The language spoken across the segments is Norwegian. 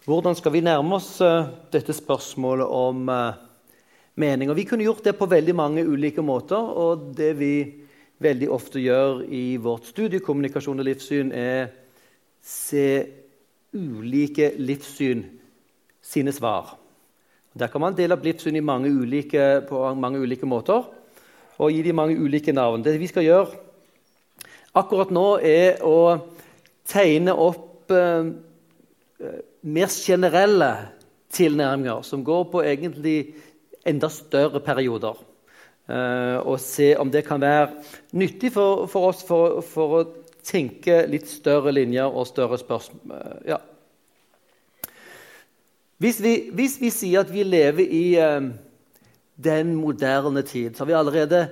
Hvordan skal vi nærme oss eh, dette spørsmålet om eh, mening? Og vi kunne gjort det på veldig mange ulike måter. Og det vi veldig ofte gjør i vårt studie kommunikasjon og livssyn, er se ulike livssyn sine svar. Der kan man dele opp livssyn mange ulike, på mange ulike måter og gi dem mange ulike navn. Det vi skal gjøre akkurat nå, er å tegne opp eh, mer generelle tilnærminger som går på egentlig enda større perioder. Uh, og se om det kan være nyttig for, for oss for, for, å tenke litt større linjer og større spørsmål. Uh, ja. hvis, vi, hvis, vi, sier at vi lever i uh, den moderne tid, så har vi allerede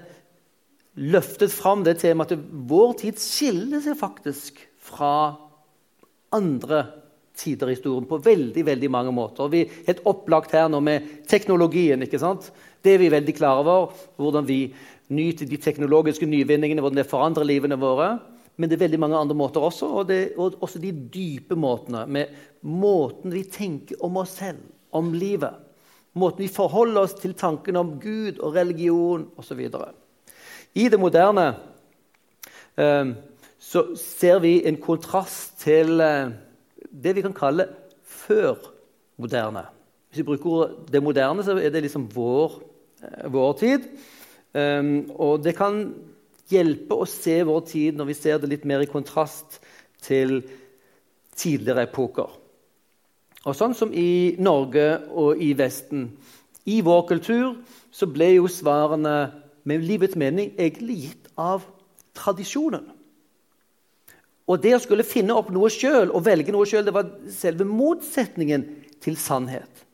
løftet fram det temaet at vår tid skiller seg faktisk fra andre tider i historien på veldig veldig mange måter. Vi er helt opplagt her nå med teknologien. ikke sant? Det er vi veldig klar over. Hvordan vi nyter de teknologiske nyvinningene, hvordan det forandrer livene våre. Men det er veldig mange andre måter også, og, det, og også de dype måtene. Med måten vi tenker om oss selv, om livet. Måten vi forholder oss til tanken om Gud og religion osv. I det moderne eh, så ser vi en kontrast til eh, det vi kan kalle før-moderne. Hvis vi bruker ordet det moderne, så er det liksom vår, eh, vår tid. Um, og det kan hjelpe å se vår tid når vi ser det litt mer i kontrast til tidligere epoker. Og sånn som i Norge og i Vesten. I vår kultur så ble jo svarene med livets mening egentlig gitt av tradisjonen. Og det å skulle finne opp noe sjøl og velge noe sjøl, det var selve motsetningen til sannhet.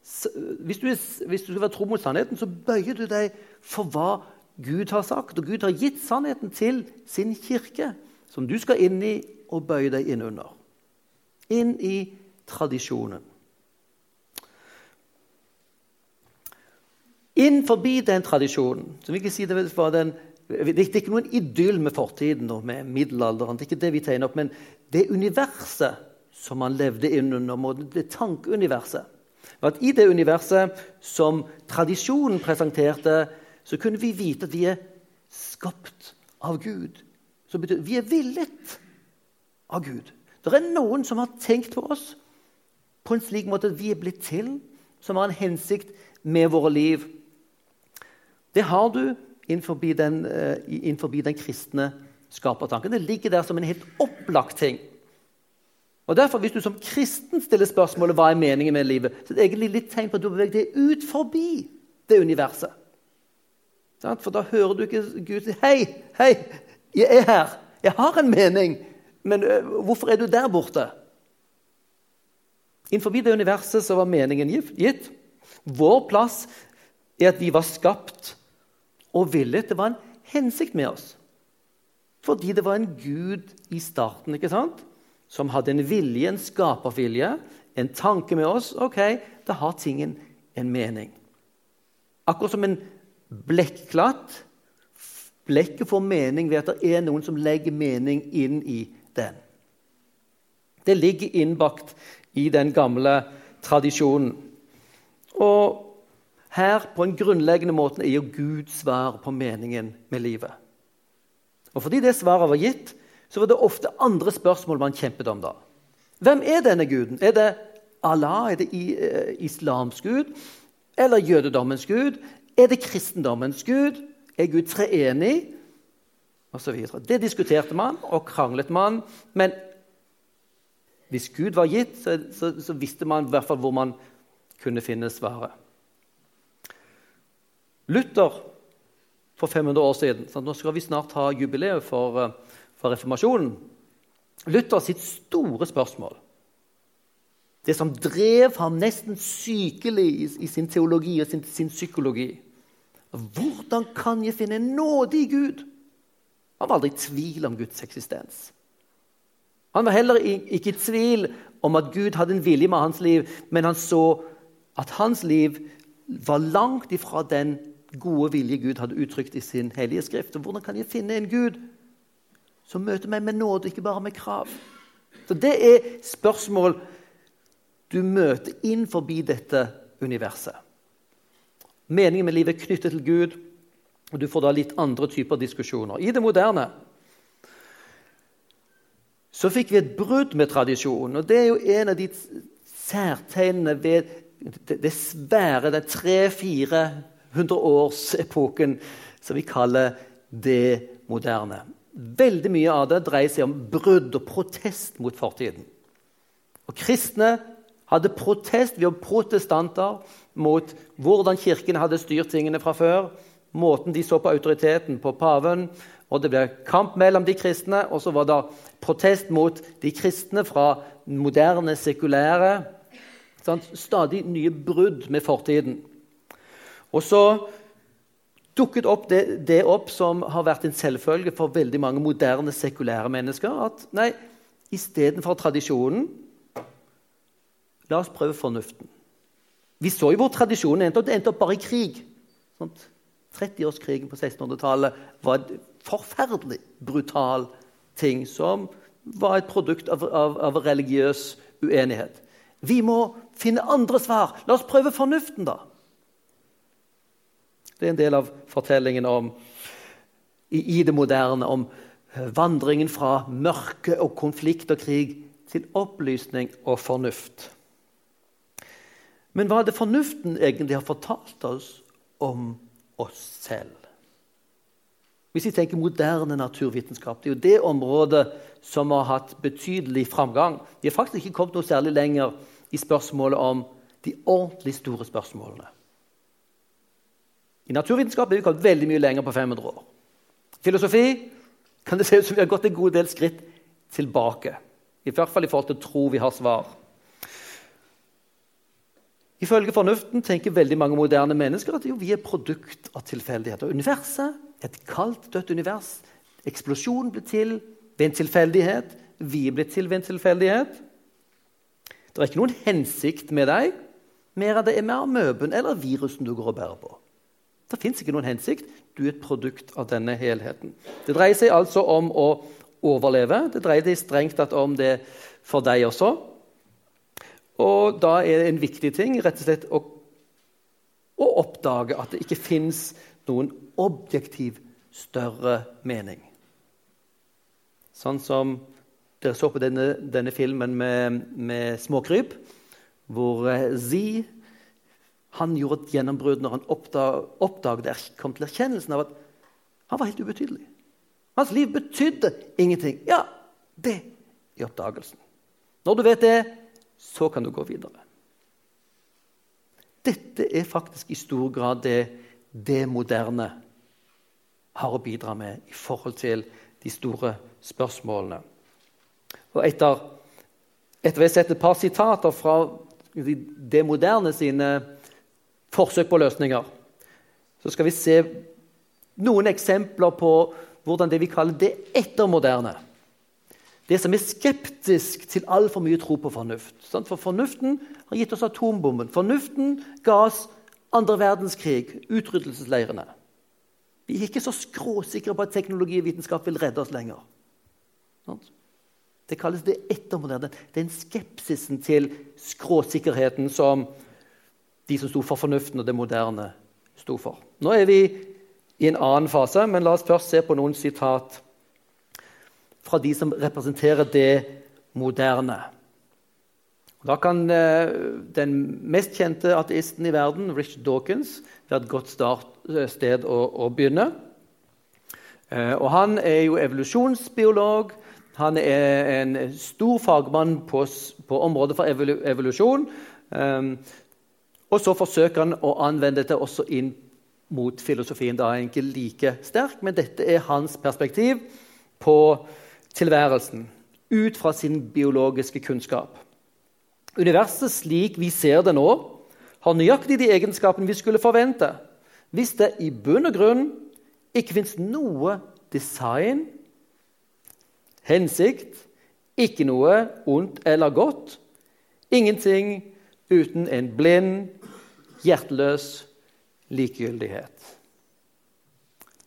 Hvis du, hvis du skal være tro mot sannheten, så bøyer du deg for hva Gud har sagt. Og Gud har gitt sannheten til sin kirke, som du skal inn i og bøye deg inn under. Inn i tradisjonen. Inn forbi den tradisjonen, som vi ikke sier det var den det er ikke noen idyll med fortiden og med middelalderen. Det er ikke det vi tegner opp, Men det universet som man levde innunder, det tankeuniverset at I det universet som tradisjonen presenterte, så kunne vi vite at vi er skapt av Gud. Som betyr Vi er villet av Gud. Det er noen som har tenkt på oss på en slik måte at vi er blitt til, som har en hensikt med våre liv. Det har du innenfor den, uh, innenfor den kristne skapertanken. Det ligger der som en helt opplagt ting. Og derfor, Hvis du som kristen stiller spørsmålet hva er meningen med livet, så er det egentlig litt tegn på at du beveger deg ut forbi det universet. For da hører du ikke Gud si 'Hei, hei, jeg er her. Jeg har en mening.' Men hvorfor er du der borte? Innenfor det universet så var meningen gitt. Vår plass er at vi var skapt og villet. Det var en hensikt med oss. Fordi det var en Gud i starten ikke sant? som hadde en vilje, en skapervilje, en tanke med oss. Ok, da har tingen en mening. Akkurat som en blekkklatt. Blekket får mening ved at det er noen som legger mening inn i den. Det ligger innbakt i den gamle tradisjonen. Og her på en grunnleggende måte er jo Gud svar på meningen med livet. Og fordi det svaret var gitt, så var det ofte andre spørsmål man kjempet om da. Hvem er denne guden? Er det Allah? Er det eh, islams gud? Eller jødedommens gud? Er det kristendommens gud? Er Gud treenig? Og så videre. det diskuterte man og kranglet man. Men hvis Gud var gitt, så, så, så visste man i hvert fall hvor man kunne finne svaret. Luther for 500 år siden Nå skal vi snart ha jubileum for, eh, for reformasjonen. Luther sitt store spørsmål, det som drev ham nesten sykelig i, i sin teologi og sin, sin, psykologi Hvordan kan jeg finne nåde i Gud? Han var aldri i tvil om Guds eksistens. Han var heller ikke i tvil om at Gud hadde en vilje med hans liv, men han så at hans liv var langt ifra den gode vilje Gud hadde uttrykt i sin hellige skrift. Og hvordan kan jeg finne en Gud som møter meg med nåde, ikke bare med krav? Så Det er spørsmål du møter inn forbi dette universet. Meningen med livet er knyttet til Gud, og du får da litt andre typer diskusjoner. I det moderne så fikk vi et brudd med tradisjonen. og Det er jo en av de særtegnene ved det svære, den 300-400-årsepoken som vi kaller det moderne. Veldig mye av det dreier seg om brudd og protest mot fortiden. Og Kristne hadde protest ved protestanter mot hvordan kirken hadde styrt tingene fra før, måten de så på autoriteten på paven, og Det ble kamp mellom de kristne, og så var det protest mot de kristne fra moderne, sekulære. Stadig nye brudd med fortiden. Og så dukket opp det, det, opp som har vært en selvfølge for veldig mange moderne, sekulære mennesker. At nei, istedenfor tradisjonen La oss prøve fornuften. Vi så jo hvor tradisjonen endte opp. Det endte opp bare i krig. 30-årskrigen på 1600-tallet var en forferdelig brutal ting som var et produkt av, av, av religiøs uenighet. Vi må finne andre svar. La oss prøve fornuften, da. Det er en del av fortellingen om, i, det moderne om vandringen fra mørke og konflikt og krig til opplysning og fornuft. Men hva er det fornuften egentlig har fortalt oss om oss selv? Hvis vi tenker moderne naturvitenskap, det er jo det området som har hatt betydelig framgang. Vi har faktisk ikke kommet noe særlig lenger i spørsmålet om de ordentlig store spørsmålene. I naturvitenskap er vi kommet veldig mye lenger på 500 år. Filosofi kan det se ut som vi har gått en god del skritt tilbake. I hvert fall i forhold til tro vi har svar. Ifølge fornuften tenker veldig mange moderne mennesker at jo, vi er produkt av tilfeldigheter. Universet er et kaldt, dødt univers. Eksplosjonen ble til ved en tilfeldighet. Vi blitt til ved en tilfeldighet. Det er ikke noen hensikt med deg, mer enn det er med amøben eller virusen du går og bærer på. Det fins ikke noen hensikt. Du er et produkt av denne helheten. Det dreier seg altså om å overleve. Det dreier seg strengt tatt om det for deg også. Og da er det en viktig ting rett og slett å, å oppdage at det ikke fins noen objektiv større mening. Sånn som dere så på denne, denne filmen med, med småkryp, hvor Zee, Zi han gjorde et gjennombrudd når han oppdag, oppdaget, kom til erkjennelsen av at han var helt ubetydelig. Hans liv betydde ingenting. Ja, det er oppdagelsen. Når du vet det, så kan du gå videre. Dette er faktisk i stor grad det det moderne har å bidra med i forhold til de store spørsmålene. Og etter, etter vi har sett et par sitater fra det moderne sine forsøk på løsninger, så skal vi se noen eksempler på hvordan det vi kaller det ettermoderne Det som er skeptisk til altfor mye tro på fornuft. For fornuften har gitt oss atombomben. Fornuften ga oss andre verdenskrig, utryddelsesleirene. Vi er ikke så skråsikre på at teknologi og vitenskap vil redde oss lenger. Det kalles det ettermoderne. Den skepsisen til skråsikkerheten som de som sto for fornuften og det moderne, sto for. Nå er vi i en annen fase, men la oss først se på noen sitat fra de som representerer det moderne. Da kan eh, den mest kjente ateisten i verden, Richard Dawkins, være et godt start, eh, sted å, å begynne. Eh, og han er jo evolusjonsbiolog. Han er en stor fagmann på, på området for evolusjon. Og så forsøker han å anvende dette også inn mot filosofien. Da er ikke like sterk, men dette er hans perspektiv på tilværelsen ut fra sin biologiske kunnskap. Universet slik vi ser det nå, har nøyaktig de egenskapene vi skulle forvente hvis det i bunn og grunn ikke fins noe design hensikt, ikke noe ondt eller godt. Ingenting uten en blind, hjerteløs likegyldighet.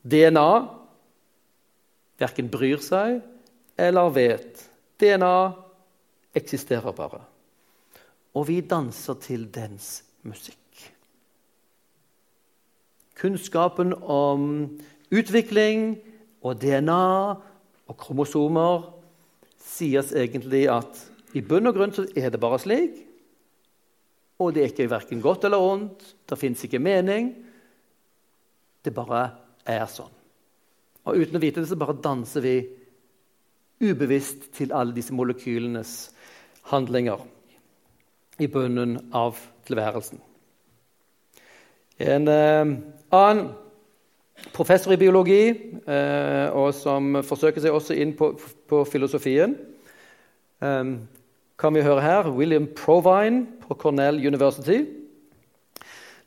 DNA verken bryr seg eller vet. DNA eksisterer bare. og vi danser til dens musikk. Kunnskapen om utvikling og DNA og kromosomer sier egentlig at i bunn og grunn så er det bare slik. Og det er ikke verken godt eller ondt. Det fins ikke mening. Det bare er sånn. Og uten å vite det, så bare danser vi ubevisst til alle disse molekylenes handlinger i bunnen av tilværelsen. En eh, annen professor i biologi, eh, og som forsøker seg også inn på, på filosofien, eh, kan vi høre her. William Provine på Cornell University.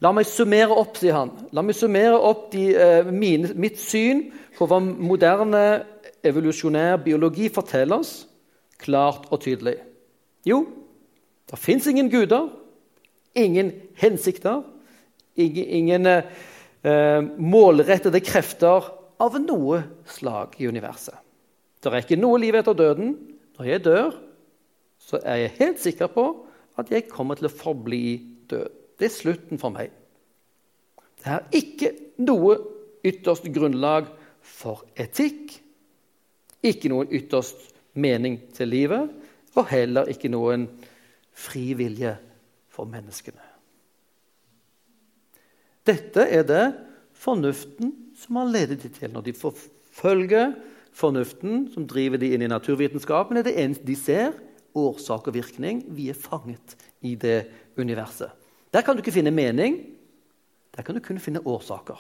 La meg summere opp, sier han. La meg summere opp de, eh, mine, mitt syn på hva moderne evolusjonær biologi forteller oss, klart og tydelig. Jo, det fins ingen guder, ingen hensikter, ingen, ingen eh, målrettede krefter av noe slag i universet. Det er ikke noe liv etter døden. Når jeg dør, så er jeg helt sikker på at jeg kommer til å forbli død. Det er slutten for meg. Det er ikke noe ytterst grunnlag for etikk, ikke noen ytterst mening til livet, og heller ikke noen fri vilje for menneskene. Dette er det fornuften som har ledet dem til. Når de forfølger fornuften, som driver de inn i naturvitenskapen, er det eneste de ser, årsak og virkning. Vi er fanget i det universet. Der kan du ikke finne mening. Der kan du kun finne årsaker.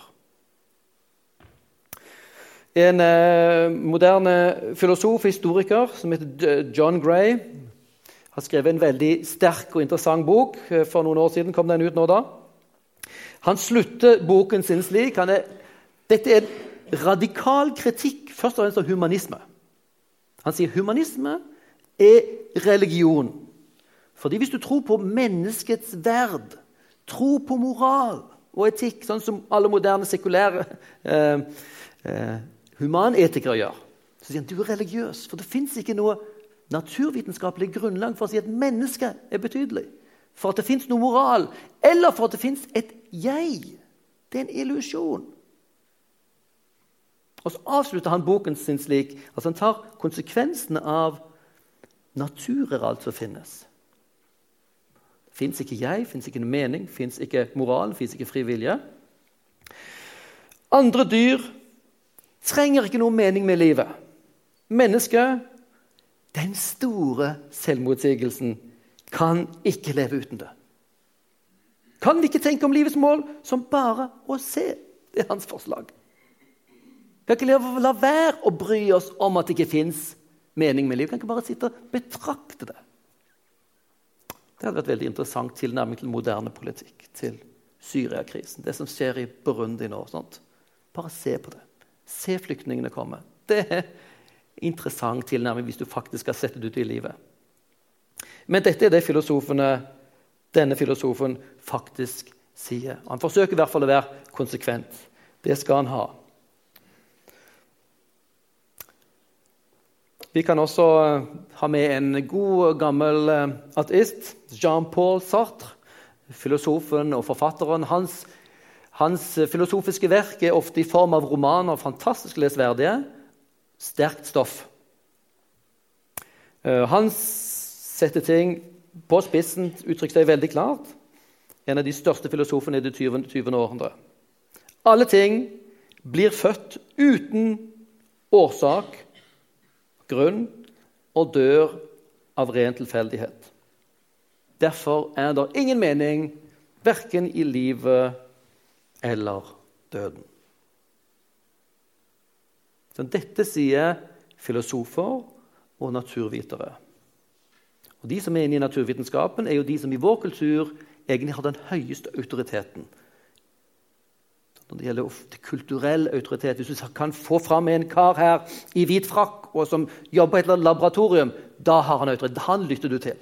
En eh, moderne filosof og historiker som heter John Gray, har skrevet en veldig sterk og interessant bok. Eh, for noen år siden kom den ut nå da. Han slutter boken sin slik er, Dette er en radikal kritikk først og fremst av humanisme. Han sier humanisme er religion. Fordi hvis du tror på menneskets verd, tro på moral og etikk, sånn som alle moderne sekulære eh, eh, humanetikere gjør, så sier han du er religiøs. For det fins ikke noe naturvitenskapelig grunnlag for å si at mennesket er betydelig. For at det fins noe moral, eller for at det fins et jeg. Det er en illusjon. Og så avslutter han boken sin slik at han tar konsekvensene av naturer altså finnes. Det fins ikke jeg, fins ikke noe mening, fins ikke moral, fins ikke fri vilje. Andre dyr trenger ikke noe mening med livet. Mennesket den store selvmotsigelsen kan ikke leve uten det. Kan vi ikke tenke om livets mål som bare å se? Det er hans forslag. Vi kan ikke la være å bry oss om at det ikke fins mening med livet. Kan ikke bare sitte og betrakte det. Det hadde vært veldig interessant tilnærming til moderne politikk. Til Syriakrisen, det som skjer i Burundi nå. Sånt. Bare se på det. Se flyktningene komme. Det er interessant tilnærming hvis du faktisk skal sette det ut i livet. Men dette er det denne filosofen faktisk sier. Han forsøker i hvert fall å være konsekvent. Det skal han ha. Vi kan også ha med en god, gammel eh, ateist, Jean-Paul Sartre. Filosofen og forfatteren. Hans, hans filosofiske verk er ofte i form av romaner, fantastisk lesverdige sterkt stoff. Eh, han setter ting på spissen, uttrykker seg veldig klart. En av de største filosofene i det 20. 20. århundre. Alle ting blir født uten årsak, grunn, og dør av ren tilfeldighet. Derfor er det ingen mening verken i livet eller døden. Så dette sier filosofer og naturvitere. Og De som er inne i naturvitenskapen, er jo de som i vår kultur egentlig har den høyeste autoriteten. Når det gjelder kulturell autoritet Hvis du kan få fram en kar her i hvit frakk og som jobber i et laboratorium, da har han autoritet. Han lytter du til.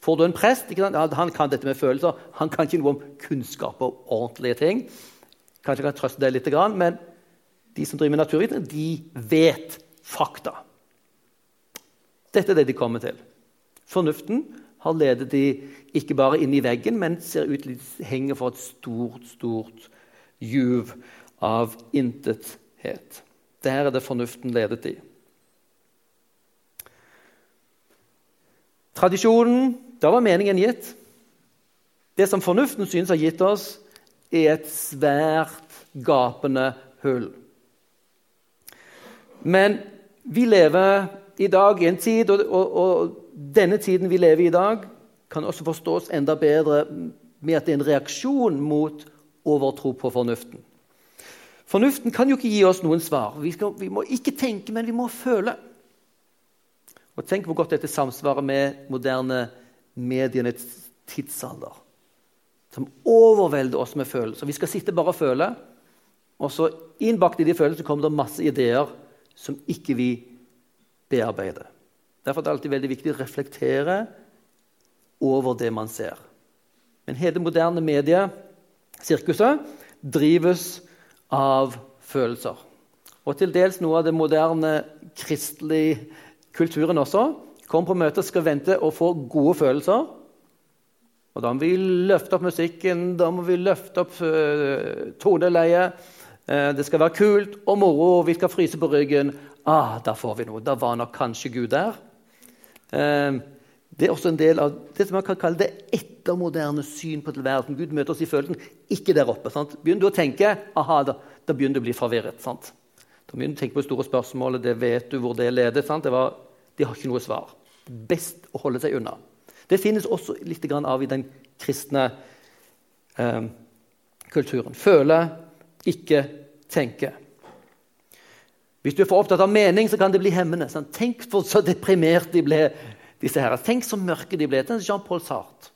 Får du en prest, han kan dette med følelser. Han kan ikke noe om kunnskap og ordentlige ting. Kanskje jeg kan trøste deg litt, men de som driver med naturvitenskap, de vet fakta. Dette er det de kommer til. Fornuften har ledet de ikke bare inn i veggen, men ser ut til de henger for et stort, stort juv av intethet. Der er det fornuften ledet i. Tradisjonen Da var meningen gitt. Det som fornuften synes har gitt oss, er et svært gapende hull. Men vi lever i dag i en tid, og, og, og, denne tiden vi lever i i dag, kan også forstås enda bedre med at det er en reaksjon mot overtro på fornuften. Fornuften kan jo ikke gi oss noen svar. Vi, skal, vi må ikke tenke, men vi må føle. Og Tenk hvor godt dette samsvarer med moderne medienes tidsalder. Som overvelder oss med følelser. Vi skal sitte bare og føle, og så innbakt i de følelsene kommer det masse ideer som ikke vi bearbeider. Derfor er det alltid veldig viktig å reflektere over det man ser. Men hele moderne mediesirkuset drives av følelser. Og til dels noe av den moderne kristelige kulturen også. Kom på møte, skal vente og få gode følelser. Og Da må vi løfte opp musikken, da må vi løfte opp uh, toneleiet. Uh, det skal være kult og moro, og vi skal fryse på ryggen. Ah, Da får vi noe. Da var nok kanskje Gud der. Uh, det er også en del av det som man kan kalle det ettermoderne syn på tilværelsen. Gud møter oss i følelsen, ikke der oppe. Sant? Begynner du å tenke, aha, da, da, begynner du å bli forvirret. Sant? Da begynner du å tenke på det store spørsmålet, det vet du hvor det leder. Sant? Det var, de har ikke noe svar. Best å holde seg unna. Det finnes også litt av i den kristne eh, kulturen. Føle, ikke tenke. Hvis du er for opptatt av mening, så kan det bli hemmende. Sant? Tenk for så deprimert de ble disse her. Tenk så mørke de ble. til Jean-Paul Sartre.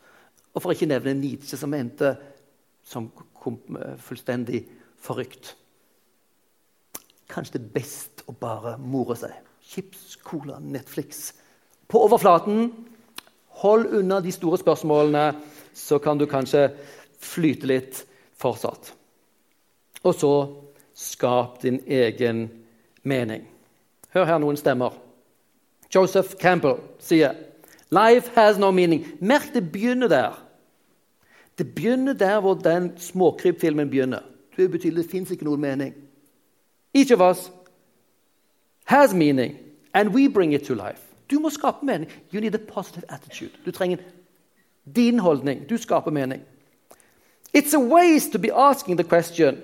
Og for ikke nevne Nietzsche, som endte som fullstendig forrykt. Kanskje det er best å bare more seg. Chips, cola, Netflix. På overflaten, hold unna de store spørsmålene, så kan du kanskje flyte litt fortsatt. Og så skap din egen mening. Hør her noen stemmer. Joseph Campbell sier Life has no meaning. Merk, det begynner der. Det begynner der hvor den småkrypfilmen begynner. Det betyr det fins ikke noen mening. Each of us has meaning, and we bring it to life. Du må skape mening. You need a positive attitude. Du trenger din holdning. Du skaper mening. It's a waste to be asking the question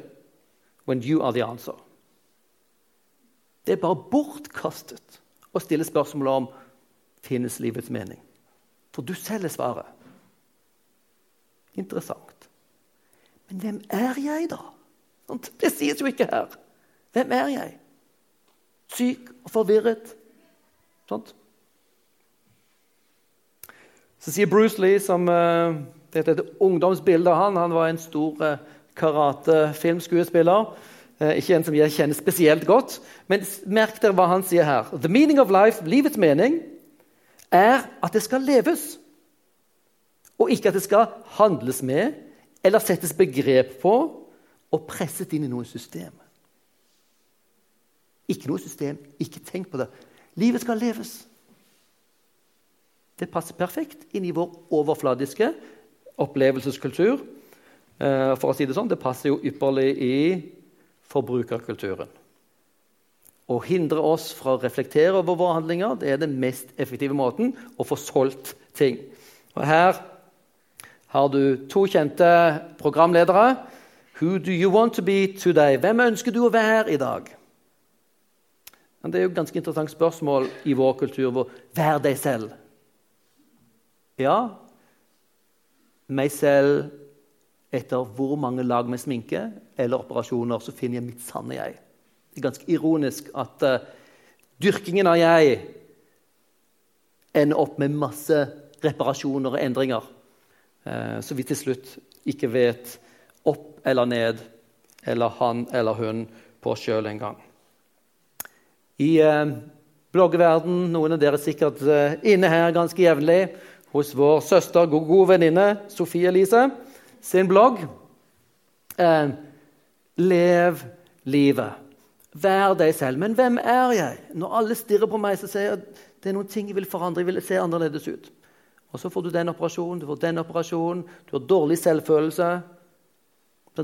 when you are the answer. Det er bare bortkastet og stille spørsmål om finnes livets mening. For du selv er svaret. Interessant. Men hvem er jeg, da? Det sies jo ikke her. Hvem er jeg? Syk og forvirret? Sånt. Så sier Bruce Lee, som uh, Dette er et ungdomsbilde av han. Han var en stor uh, karatefilmskuespiller. Eh, ikke en som jeg kjenner spesielt godt. Men merk dere hva han sier her. The meaning of life, Livets mening er at det skal leves. Og ikke at det skal handles med eller settes begrep på og presset inn i noe system. Ikke noe system. Ikke tenk på det. Livet skal leves. Det passer perfekt inn i vår overfladiske opplevelseskultur. Eh, for å si Det sånn, det passer jo ypperlig i forbrukerkulturen. Å hindre oss fra å reflektere over våre handlinger det er den mest effektive måten å få solgt ting. Og Her har du to kjente programledere. Who do you want to be today? Hvem ønsker du å være i dag? Men det er jo et ganske interessant spørsmål i vår kultur. Hvor, vær deg selv. Ja, meg selv etter hvor mange lag med sminke eller operasjoner, så finner jeg mitt sanne jeg. Det er ganske ironisk at uh, dyrkingen av jeg ender opp med masse reparasjoner og endringer. Uh, så vi til slutt ikke vet opp eller ned, eller han eller hun på oss sjøl engang. I uh, bloggeverden, noen av dere er sikkert inne her ganske jevnlig, hos vår søster, god, god venninne Sofie Elise sin blogg. Eh, lev livet. Vær deg selv. Men hvem er jeg? Når alle stirrer på meg, så sier jeg at det er noen ting jeg vil forandre. Jeg vil se annerledes ut. Og så får du den operasjonen, du får den operasjonen, du har dårlig selvfølelse.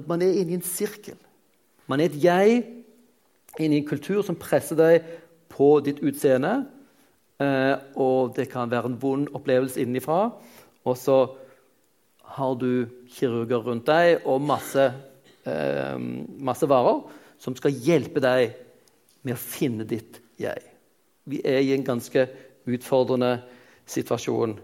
Man er inne i en sirkel. Man er et jeg inne i en kultur som presser deg på ditt utseende. Eh, og det kan være en vond opplevelse innenfra. Og så har du kirurger rundt deg og masse, eh, masse varer som skal hjelpe deg med å finne ditt jeg. Vi er i en ganske utfordrende situasjon